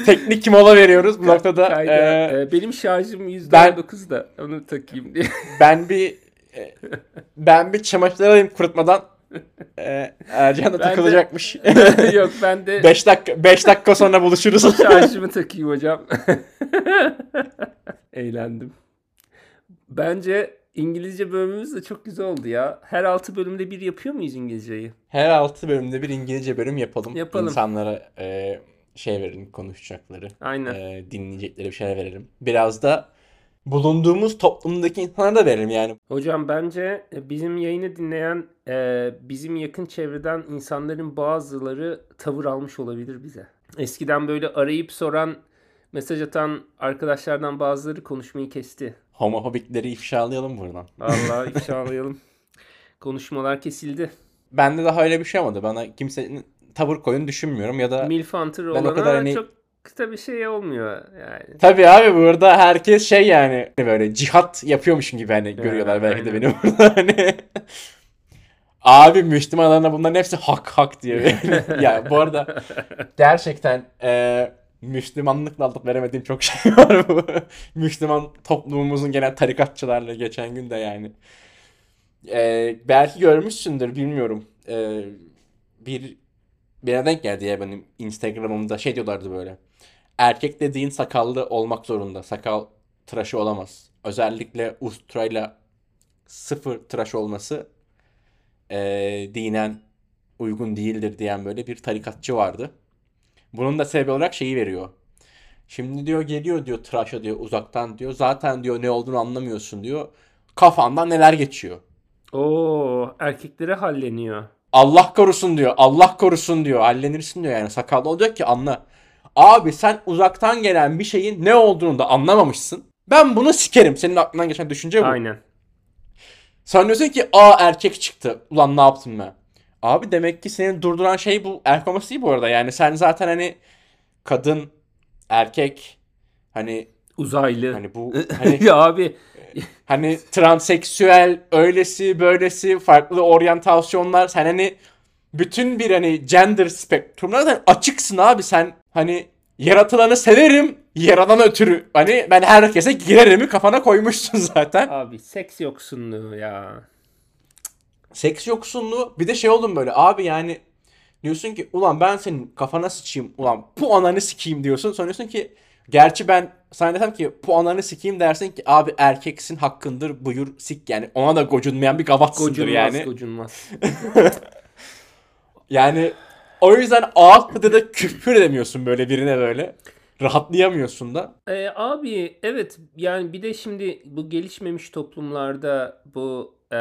Teknik mola veriyoruz bu noktada. Kayda. Ee, Ee, benim şarjım %19 ben- da onu takayım diye. Ben bir e, ben bir çamaşırları alayım kurutmadan. E, Ercan da Ben de- takılacakmış. Yok ben de 5 dakika 5 dakika sonra buluşuruz. şarjımı takayım hocam. Eğlendim. Bence İngilizce bölümümüz de çok güzel oldu ya. Her 6 bölümde bir yapıyor muyuz İngilizceyi? Her 6 bölümde bir İngilizce bölüm yapalım. Yapalım. İnsanlara e, şey verelim konuşacakları. Aynen. E, dinleyecekleri bir şeyler verelim. Biraz da bulunduğumuz toplumdaki insanlara da verelim yani. Hocam bence e, bizim yayını dinleyen e, bizim yakın çevreden insanların bazıları tavır almış olabilir bize. Eskiden böyle arayıp soran, mesaj atan arkadaşlardan bazıları konuşmayı kesti. Homofobikleri ifşalayalım buradan. Vallahi ifşalayalım. Konuşmalar kesildi. Bende daha öyle bir şey olmadı. Bana kimsenin tavır koyun düşünmüyorum ya da Milf Hunter Ben o kadar hani- çok tabii şey olmuyor yani. Tabii abi burada herkes şey yani böyle cihat yapıyormuşum gibi hani görüyorlar belki de beni burada hani. Abi Müslümanlarına bunların hepsi hak hak diye. ya bu arada gerçekten e, Müslümanlıkla alıp veremediğim çok şey var bu. Müslüman toplumumuzun genel tarikatçılarla geçen gün de yani. E, belki görmüşsündür bilmiyorum. E, bir birine denk geldi ya benim Instagram'ımda şey diyorlardı böyle. Erkek dediğin sakallı olmak zorunda. Sakal tıraşı olamaz. Özellikle ustrayla sıfır tıraş olması eee, dinen uygun değildir diyen böyle bir tarikatçı vardı. Bunun da sebebi olarak şeyi veriyor. Şimdi diyor geliyor diyor tıraşa diyor uzaktan diyor. Zaten diyor ne olduğunu anlamıyorsun diyor. kafandan neler geçiyor. Oo, erkeklere halleniyor. Allah korusun diyor. Allah korusun diyor. Hallenirsin diyor yani. Sakallı olacak ki anla. Abi sen uzaktan gelen bir şeyin ne olduğunu da anlamamışsın. Ben bunu sikerim. Senin aklından geçen düşünce bu. Aynen. Sen diyorsun ki aa erkek çıktı. Ulan ne yaptım ben? Abi demek ki seni durduran şey bu erkek olması değil bu arada. Yani sen zaten hani kadın, erkek hani Uzaylı. hani bu hani ya abi hani transseksüel öylesi böylesi farklı oryantasyonlar sen hani bütün bir hani gender spektrumuna açıksın abi sen hani yaratılanı severim yaradan ötürü hani ben herkese girerimi kafana koymuşsun zaten. abi seks yoksunluğu ya. Seks yoksunluğu bir de şey oldum böyle abi yani diyorsun ki ulan ben senin kafana sıçayım ulan bu ananı sikeyim diyorsun sonra diyorsun ki gerçi ben sana desem ki bu ananı sikeyim dersin ki abi erkeksin hakkındır buyur sik yani ona da gocunmayan bir gavatsındır Gocunmaz yani. gocunmaz. Yani o yüzden ağız tadıyla küfür edemiyorsun böyle birine böyle. Rahatlayamıyorsun da. Ee, abi evet yani bir de şimdi bu gelişmemiş toplumlarda bu e,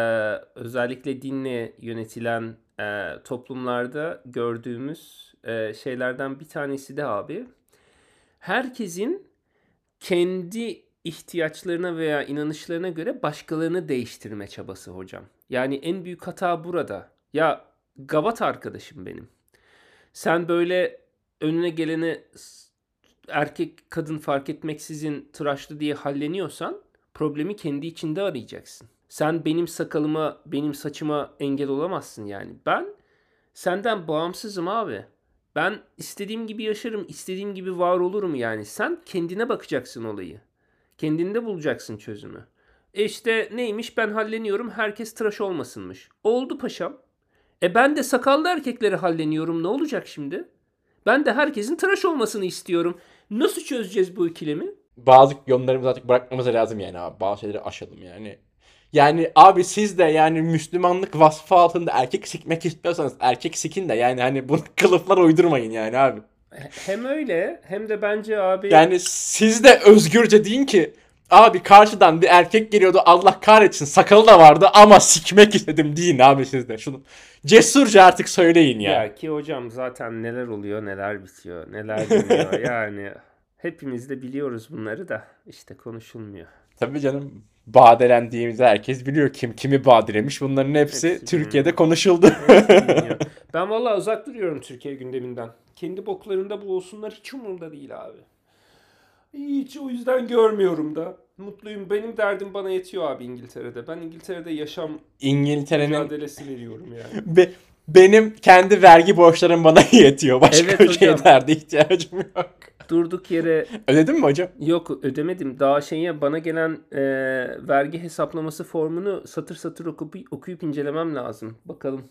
özellikle dinle yönetilen e, toplumlarda gördüğümüz e, şeylerden bir tanesi de abi herkesin kendi ihtiyaçlarına veya inanışlarına göre başkalarını değiştirme çabası hocam. Yani en büyük hata burada. Ya gavat arkadaşım benim. Sen böyle önüne gelene s- erkek kadın fark etmeksizin tıraşlı diye halleniyorsan problemi kendi içinde arayacaksın. Sen benim sakalıma, benim saçıma engel olamazsın yani. Ben senden bağımsızım abi. Ben istediğim gibi yaşarım, istediğim gibi var olurum yani. Sen kendine bakacaksın olayı. Kendinde bulacaksın çözümü. E işte neymiş ben halleniyorum herkes tıraş olmasınmış. Oldu paşam. E ben de sakallı erkekleri halleniyorum ne olacak şimdi? Ben de herkesin tıraş olmasını istiyorum. Nasıl çözeceğiz bu ikilemi? Bazı yollarımızı artık bırakmamız lazım yani abi. Bazı şeyleri aşalım yani. Yani abi siz de yani Müslümanlık vasfı altında erkek sikmek istiyorsanız erkek sikin de yani hani bunu kılıflar uydurmayın yani abi. Hem öyle hem de bence abi Yani siz de özgürce deyin ki abi karşıdan bir erkek geliyordu Allah kahretsin sakalı da vardı ama sikmek istedim deyin abi siz de şunu. Cesurca artık söyleyin ya. Ya ki hocam zaten neler oluyor neler bitiyor neler dönüyor yani hepimiz de biliyoruz bunları da işte konuşulmuyor. Tabii canım badelendiğimizde herkes biliyor kim kimi badelemiş. Bunların hepsi, Hepsi Türkiye'de biliniyor. konuşuldu. Bilmiyorum. ben vallahi uzak duruyorum Türkiye gündeminden. Kendi boklarında bulunsunlar hiç umurumda değil abi. Hiç o yüzden görmüyorum da. Mutluyum. Benim derdim bana yetiyor abi İngiltere'de. Ben İngiltere'de yaşam İngiltere'nin mücadelesi veriyorum yani. Be- benim kendi vergi borçlarım bana yetiyor. Başka Evet bir hocam. şeylerde ihtiyacım yok. Durduk yere Ödedin mi hocam? Yok ödemedim. Daha şeye bana gelen e, vergi hesaplaması formunu satır satır okuyup, okuyup incelemem lazım. Bakalım.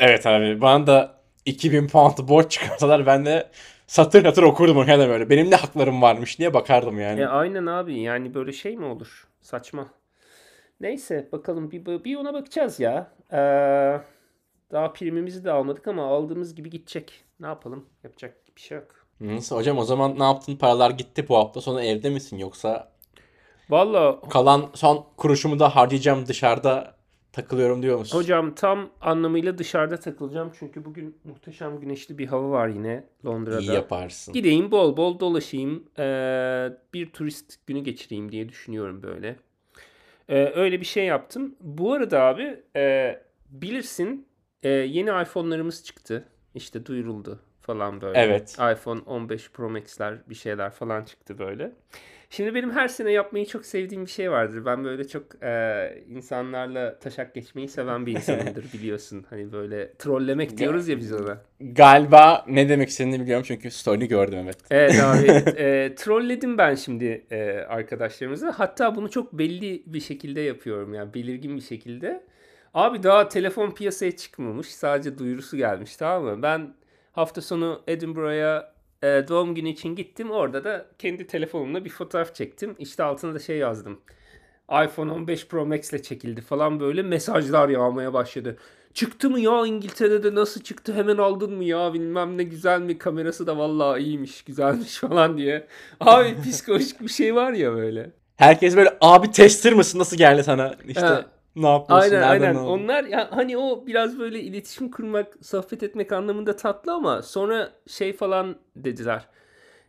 Evet abi bana da 2000 pound borç çıkarsalar ben de satır satır okurdum o kadar böyle. Benim ne haklarım varmış diye bakardım yani. E aynen abi yani böyle şey mi olur? Saçma. Neyse bakalım bir, bir ona bakacağız ya. Ee, daha primimizi de almadık ama aldığımız gibi gidecek. Ne yapalım? Yapacak bir şey yok. Nasıl hocam o zaman ne yaptın? Paralar gitti bu hafta sonra evde misin yoksa Valla kalan son kuruşumu da harcayacağım dışarıda takılıyorum diyor musun? hocam tam anlamıyla dışarıda takılacağım. Çünkü bugün muhteşem güneşli bir hava var yine Londra'da. İyi yaparsın. Gideyim bol bol dolaşayım. Ee, bir turist günü geçireyim diye düşünüyorum böyle. Ee, öyle bir şey yaptım. Bu arada abi e, bilirsin e, yeni iPhone'larımız çıktı. İşte duyuruldu falan böyle. Evet. iPhone 15 Pro Max'ler bir şeyler falan çıktı böyle. Şimdi benim her sene yapmayı çok sevdiğim bir şey vardır. Ben böyle çok e, insanlarla taşak geçmeyi seven bir insanımdır biliyorsun. Hani böyle trollemek diyoruz ya biz ona. Galiba ne demek istediğini biliyorum çünkü story'ni gördüm evet. Evet abi e, trolledim ben şimdi e, arkadaşlarımızı. Hatta bunu çok belli bir şekilde yapıyorum yani belirgin bir şekilde. Abi daha telefon piyasaya çıkmamış. Sadece duyurusu gelmiş tamam mı? Ben hafta sonu Edinburgh'a e, doğum günü için gittim. Orada da kendi telefonumla bir fotoğraf çektim. İşte altına da şey yazdım. iPhone 15 Pro Max ile çekildi falan böyle mesajlar yağmaya başladı. Çıktı mı ya İngiltere'de nasıl çıktı hemen aldın mı ya bilmem ne güzel mi kamerası da vallahi iyiymiş güzelmiş falan diye. Abi psikolojik bir şey var ya böyle. Herkes böyle abi tester mısın nasıl geldi sana işte Ha. Ne yapıyorsun Aynen aynen. aldın? Onlar ya hani o biraz böyle iletişim kurmak, sohbet etmek anlamında tatlı ama sonra şey falan dediler.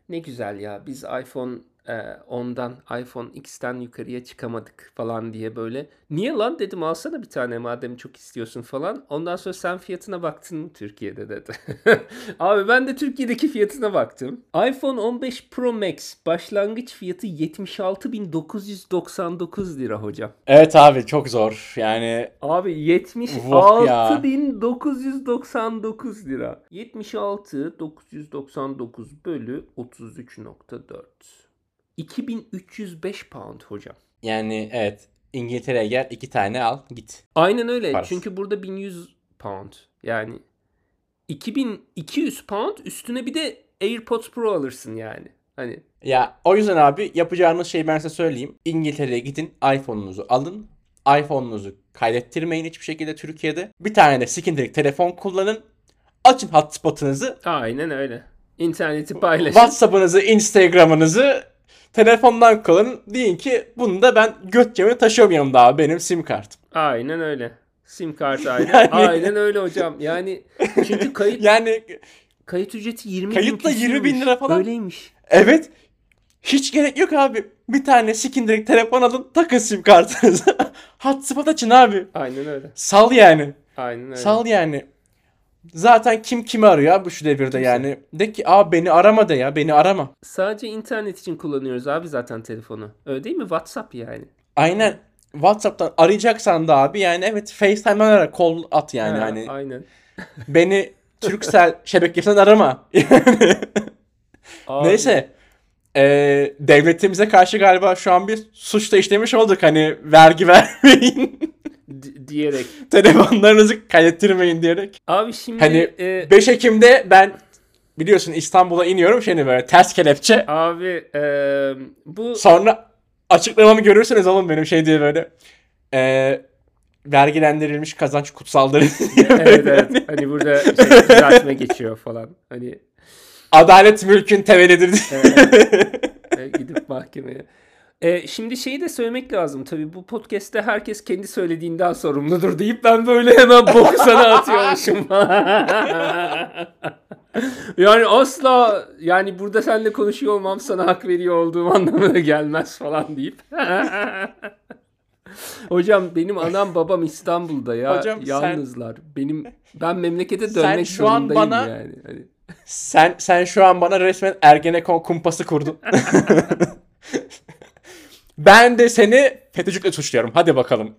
Ne güzel ya biz iPhone e, 10'dan iPhone X'ten yukarıya çıkamadık falan diye böyle. Niye lan dedim alsana bir tane madem çok istiyorsun falan. Ondan sonra sen fiyatına baktın mı Türkiye'de dedi. Abi ben de Türkiye'deki fiyatına baktım. iPhone 15 Pro Max başlangıç fiyatı 76.999 lira hocam. Evet abi çok zor yani Abi Vah ya. 76.999 lira. 76.999 bölü 33.4. 2305 pound hocam. yani evet İngiltere'ye gel iki tane al git. Aynen öyle. Parası. Çünkü burada 1100 pound. Yani 2200 pound üstüne bir de AirPods Pro alırsın yani. Hani Ya o yüzden abi yapacağınız şeyi ben size söyleyeyim. İngiltere'ye gidin iPhone'unuzu alın. iPhone'unuzu kaydettirmeyin hiçbir şekilde Türkiye'de. Bir tane de skindirek telefon kullanın. Açın hotspot'ınızı. aynen öyle. İnterneti paylaşın. WhatsApp'ınızı, Instagram'ınızı telefondan kullanın. Deyin ki bunu da ben göt cebine taşıyorum yanımda abi benim sim kartım. Aynen öyle. Sim kartı aynen. Yani- Aynen öyle hocam. Yani çünkü kayıt Yani kayıt ücreti 20 Kayıtla bin 20 bin lira falan. Öyleymiş. evet hiç gerek yok abi. Bir tane skindirek telefon alın takın sim kartınızı. Hotspot açın abi. Aynen öyle. Sal yani. Aynen öyle. Sal yani. Zaten kim kimi arıyor abi şu devirde yani. De ki abi beni arama de ya beni arama. Sadece internet için kullanıyoruz abi zaten telefonu. Öyle değil mi? WhatsApp yani. Aynen. WhatsApp'tan arayacaksan da abi yani evet FaceTime'dan ara call at yani Ha, hani Aynen. beni Turkcell şebekesinden arama. Abi, Neyse. Ee, devletimize karşı galiba şu an bir suç da işlemiş olduk. Hani vergi vermeyin. Di- diyerek. Telefonlarınızı kaydettirmeyin diyerek. Abi şimdi Hani e, 5 Ekim'de ben biliyorsun İstanbul'a iniyorum şimdi böyle ters kelepçe. abi e, bu Sonra açıklamamı görürsünüz oğlum benim şey diye böyle. Ee, vergilendirilmiş kazanç kutsaldır. evet evet hani burada şey, düzeltme geçiyor falan. Hani Adalet mülkün temelidir. diye. e, gidip mahkemeye. E, şimdi şeyi de söylemek lazım tabii bu podcast'te herkes kendi söylediğinden sorumludur deyip ben böyle hemen boku sana atıyormuşum. yani asla yani burada seninle konuşuyor olmam sana hak veriyor olduğum anlamına gelmez falan deyip. Hocam benim anam babam İstanbul'da ya. Hocam sen- Yalnızlar. Benim ben memlekete Sen dönmek şu an bana- yani. Hani, Sen sen şu an bana resmen Ergenekon kumpası kurdun. Ben de seni FETÖ'cükle suçluyorum. Hadi bakalım.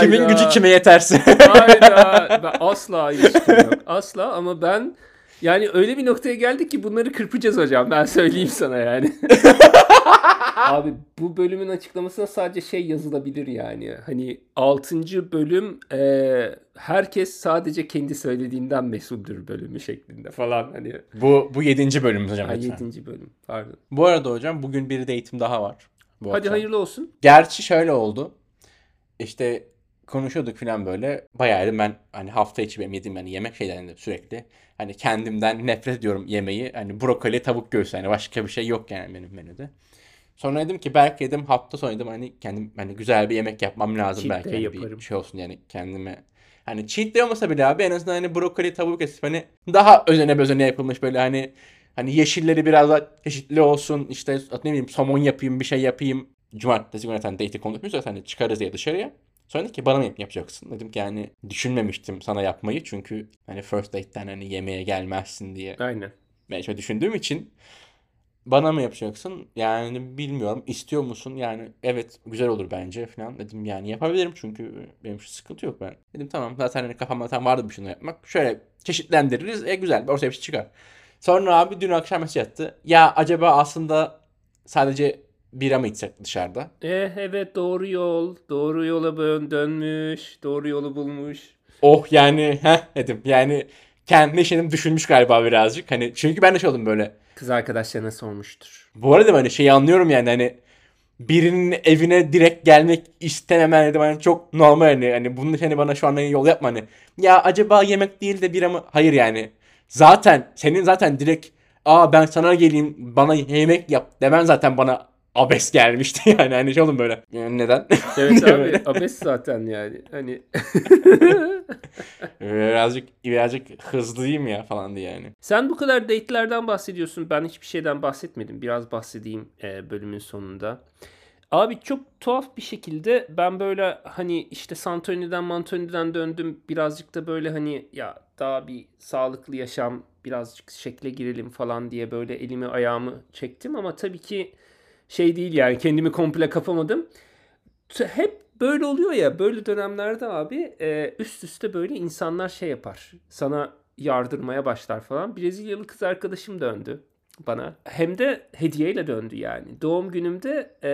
Kimin Hayda. gücü kime yeterse. Hayda. Ben asla ilişkim yok. Asla ama ben yani öyle bir noktaya geldik ki bunları kırpacağız hocam. Ben söyleyeyim sana yani. Abi bu bölümün açıklamasına sadece şey yazılabilir yani. Hani 6. bölüm e, herkes sadece kendi söylediğinden mesuldür bölümü şeklinde falan. Hani bu bu 7. bölümümüz hocam. ha, lütfen. 7. bölüm pardon. Bu arada hocam bugün bir de eğitim daha var. Bu Hadi akşam. hayırlı olsun. Gerçi şöyle oldu. İşte konuşuyorduk falan böyle. Bayağı ben hani hafta içi benim yediğim yani yemek şeylerinde sürekli. Hani kendimden nefret ediyorum yemeği. Hani brokoli, tavuk göğsü. Hani başka bir şey yok yani benim menüde. Sonra dedim ki belki dedim hafta sonu dedim hani kendim hani güzel bir yemek yapmam lazım Cheat belki hani bir yaparım. şey olsun yani kendime. Hani cheat day olmasa bile abi en azından hani brokoli tavuk kesip hani daha özene bezene yapılmış böyle hani hani yeşilleri biraz daha çeşitli olsun işte ne bileyim somon yapayım bir şey yapayım. Cumartesi günü zaten date konuşmuyoruz hani çıkarız diye dışarıya. Sonra dedi ki bana mı yap- yapacaksın? Dedim ki yani düşünmemiştim sana yapmayı çünkü hani first date'ten hani yemeğe gelmezsin diye Aynen. ben şöyle düşündüğüm için bana mı yapacaksın? Yani bilmiyorum. İstiyor musun? Yani evet güzel olur bence falan dedim. Yani yapabilirim çünkü benim şu sıkıntı yok ben. Dedim tamam zaten hani kafamda tam vardı bir şey yapmak. Şöyle çeşitlendiririz. E güzel ortaya bir şey çıkar. Sonra abi dün akşam mesaj attı. Ya acaba aslında sadece bira mı içsek dışarıda? Eh evet doğru yol. Doğru yola dön- dönmüş. Doğru yolu bulmuş. Oh yani heh dedim. Yani kendi işini düşünmüş galiba birazcık. Hani çünkü ben de şey oldum böyle. Kız arkadaşlarına sormuştur. Bu arada hani şeyi anlıyorum yani hani birinin evine direkt gelmek istememen dedim hani çok normal hani hani bunun için hani bana şu an hani yol yapma hani ya acaba yemek değil de bira mı? Hayır yani zaten senin zaten direkt aa ben sana geleyim bana yemek yap demen zaten bana abes gelmişti yani hani şey oğlum böyle. Yani neden? Evet abi abes zaten yani. Hani birazcık birazcık hızlıyım ya falan diye yani. sen bu kadar date'lerden bahsediyorsun. Ben hiçbir şeyden bahsetmedim. Biraz bahsedeyim e, bölümün sonunda. Abi çok tuhaf bir şekilde ben böyle hani işte Santorini'den Mantorini'den döndüm. Birazcık da böyle hani ya daha bir sağlıklı yaşam birazcık şekle girelim falan diye böyle elimi ayağımı çektim. Ama tabii ki şey değil yani kendimi komple kapamadım. Hep böyle oluyor ya böyle dönemlerde abi e, üst üste böyle insanlar şey yapar. Sana yardırmaya başlar falan. Brezilyalı kız arkadaşım döndü bana. Hem de hediyeyle döndü yani. Doğum günümde e,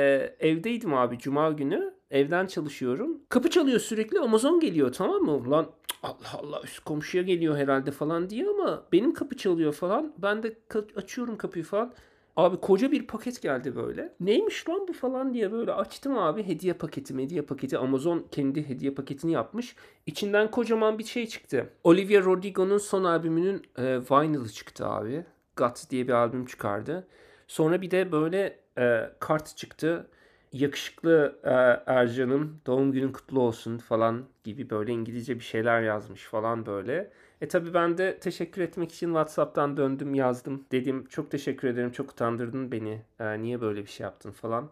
evdeydim abi cuma günü. Evden çalışıyorum. Kapı çalıyor sürekli. Amazon geliyor tamam mı? Lan Allah Allah üst komşuya geliyor herhalde falan diye ama benim kapı çalıyor falan. Ben de açıyorum kapıyı falan. Abi koca bir paket geldi böyle. Neymiş lan bu falan diye böyle açtım abi. Hediye paketi, hediye paketi. Amazon kendi hediye paketini yapmış. İçinden kocaman bir şey çıktı. Olivia Rodrigo'nun son albümünün e, vinyl'ı çıktı abi. Guts diye bir albüm çıkardı. Sonra bir de böyle e, kart çıktı. Yakışıklı e, Ercan'ın doğum günün kutlu olsun falan gibi böyle İngilizce bir şeyler yazmış falan böyle. E tabi ben de teşekkür etmek için WhatsApp'tan döndüm yazdım. Dedim çok teşekkür ederim çok utandırdın beni. E, niye böyle bir şey yaptın falan.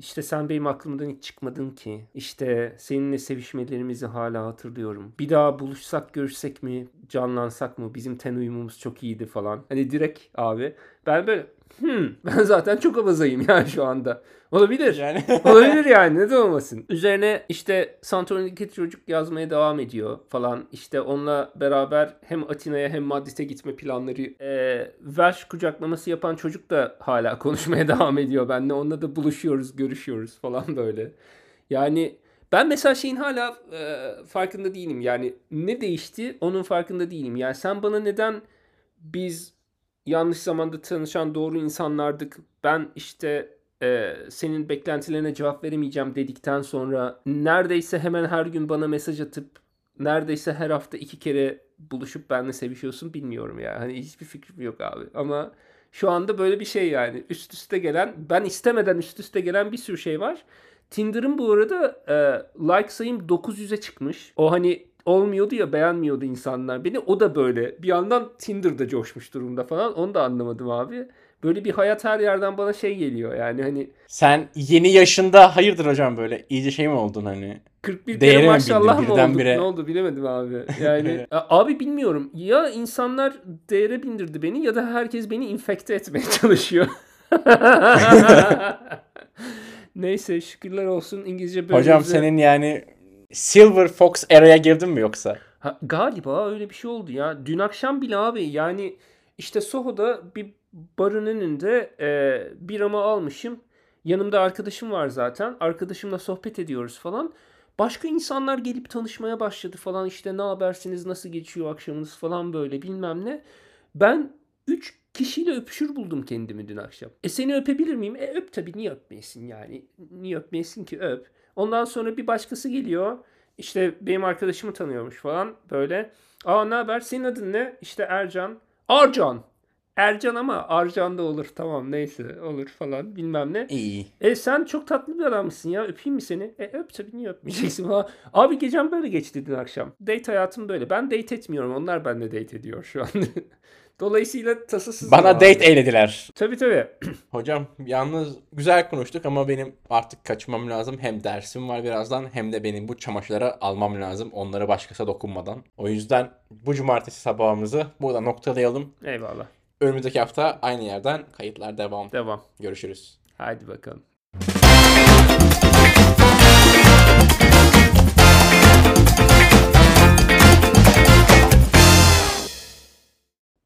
İşte sen benim aklımdan hiç çıkmadın ki. İşte seninle sevişmelerimizi hala hatırlıyorum. Bir daha buluşsak görüşsek mi? Canlansak mı? Bizim ten uyumumuz çok iyiydi falan. Hani direkt abi. Ben böyle hmm, ben zaten çok abazayım ya şu anda. Olabilir. Yani Olabilir yani neden olmasın. Üzerine işte Santorini'deki çocuk yazmaya devam ediyor falan. İşte onunla beraber hem Atina'ya hem Madrid'e gitme planları. Ee, Welsh kucaklaması yapan çocuk da hala konuşmaya devam ediyor benimle. Onunla da buluşuyoruz, görüşüyoruz falan böyle. Yani ben mesela şeyin hala e, farkında değilim. Yani ne değişti onun farkında değilim. Yani sen bana neden biz yanlış zamanda tanışan doğru insanlardık. Ben işte e, senin beklentilerine cevap veremeyeceğim dedikten sonra neredeyse hemen her gün bana mesaj atıp neredeyse her hafta iki kere buluşup benimle sevişiyorsun bilmiyorum ya. Hani hiçbir fikrim yok abi. Ama şu anda böyle bir şey yani. Üst üste gelen, ben istemeden üst üste gelen bir sürü şey var. Tinder'ın bu arada e, like sayım 900'e çıkmış. O hani olmuyordu ya beğenmiyordu insanlar beni. O da böyle bir yandan Tinder'da coşmuş durumda falan. Onu da anlamadım abi. Böyle bir hayat her yerden bana şey geliyor yani hani sen yeni yaşında hayırdır hocam böyle iyice şey mi oldun hani? 41 Değeri kere maşallah mı olduk ne oldu bilemedim abi. Yani abi bilmiyorum ya insanlar değere bindirdi beni ya da herkes beni infekte etmeye çalışıyor. Neyse şükürler olsun İngilizce böyle Hocam senin yani Silver Fox era'ya girdin mi yoksa? Ha, galiba öyle bir şey oldu ya. Dün akşam bile abi yani işte Soho'da bir barın önünde e, biramı almışım. Yanımda arkadaşım var zaten. Arkadaşımla sohbet ediyoruz falan. Başka insanlar gelip tanışmaya başladı falan. İşte ne habersiniz, nasıl geçiyor akşamınız falan böyle bilmem ne. Ben 3 kişiyle öpüşür buldum kendimi dün akşam. E seni öpebilir miyim? E öp tabii niye öpmeyesin yani. Niye öpmeyesin ki öp. Ondan sonra bir başkası geliyor. İşte benim arkadaşımı tanıyormuş falan böyle. Aa ne haber? Senin adın ne? İşte Ercan. Arcan. Ercan ama Arcan da olur. Tamam neyse olur falan bilmem ne. İyi. E sen çok tatlı bir adammışsın ya. Öpeyim mi seni? E öp tabii niye öpmeyeceksin falan. Abi gecem böyle geçti dün akşam. Date hayatım böyle. Ben date etmiyorum. Onlar benimle date ediyor şu an. Dolayısıyla tasasız. Bana date eylediler. Tabii tabii. Hocam yalnız güzel konuştuk ama benim artık kaçmam lazım. Hem dersim var birazdan hem de benim bu çamaşırları almam lazım. Onları başkası dokunmadan. O yüzden bu cumartesi sabahımızı burada noktalayalım. Eyvallah. Önümüzdeki hafta aynı yerden kayıtlar devam. Devam. Görüşürüz. Hadi bakalım.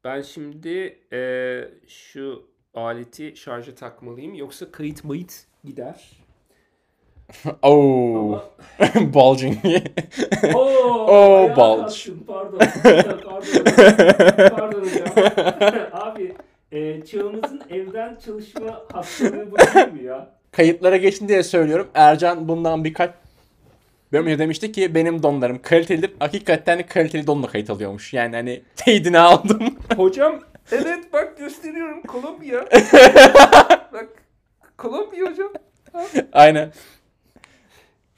Ben şimdi eee, şu aleti şarja takmalıyım. Yoksa kayıt mayıt gider. Oo, Ama... bulging. Oh, ayağa bulge. Pardon. Pardon hocam. Abi e, çağımızın evden çalışma hastalığı bu değil mi ya? Kayıtlara geçin diye söylüyorum. Ercan bundan birkaç bölüm önce demişti ki benim donlarım kalitelidir. Hakikaten kaliteli donla kayıt alıyormuş. Yani hani teyidini aldım. Hocam evet bak gösteriyorum Kolombiya. bak Kolombiya hocam. Aynen.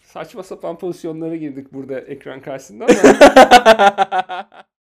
Saçma sapan pozisyonlara girdik burada ekran karşısında ama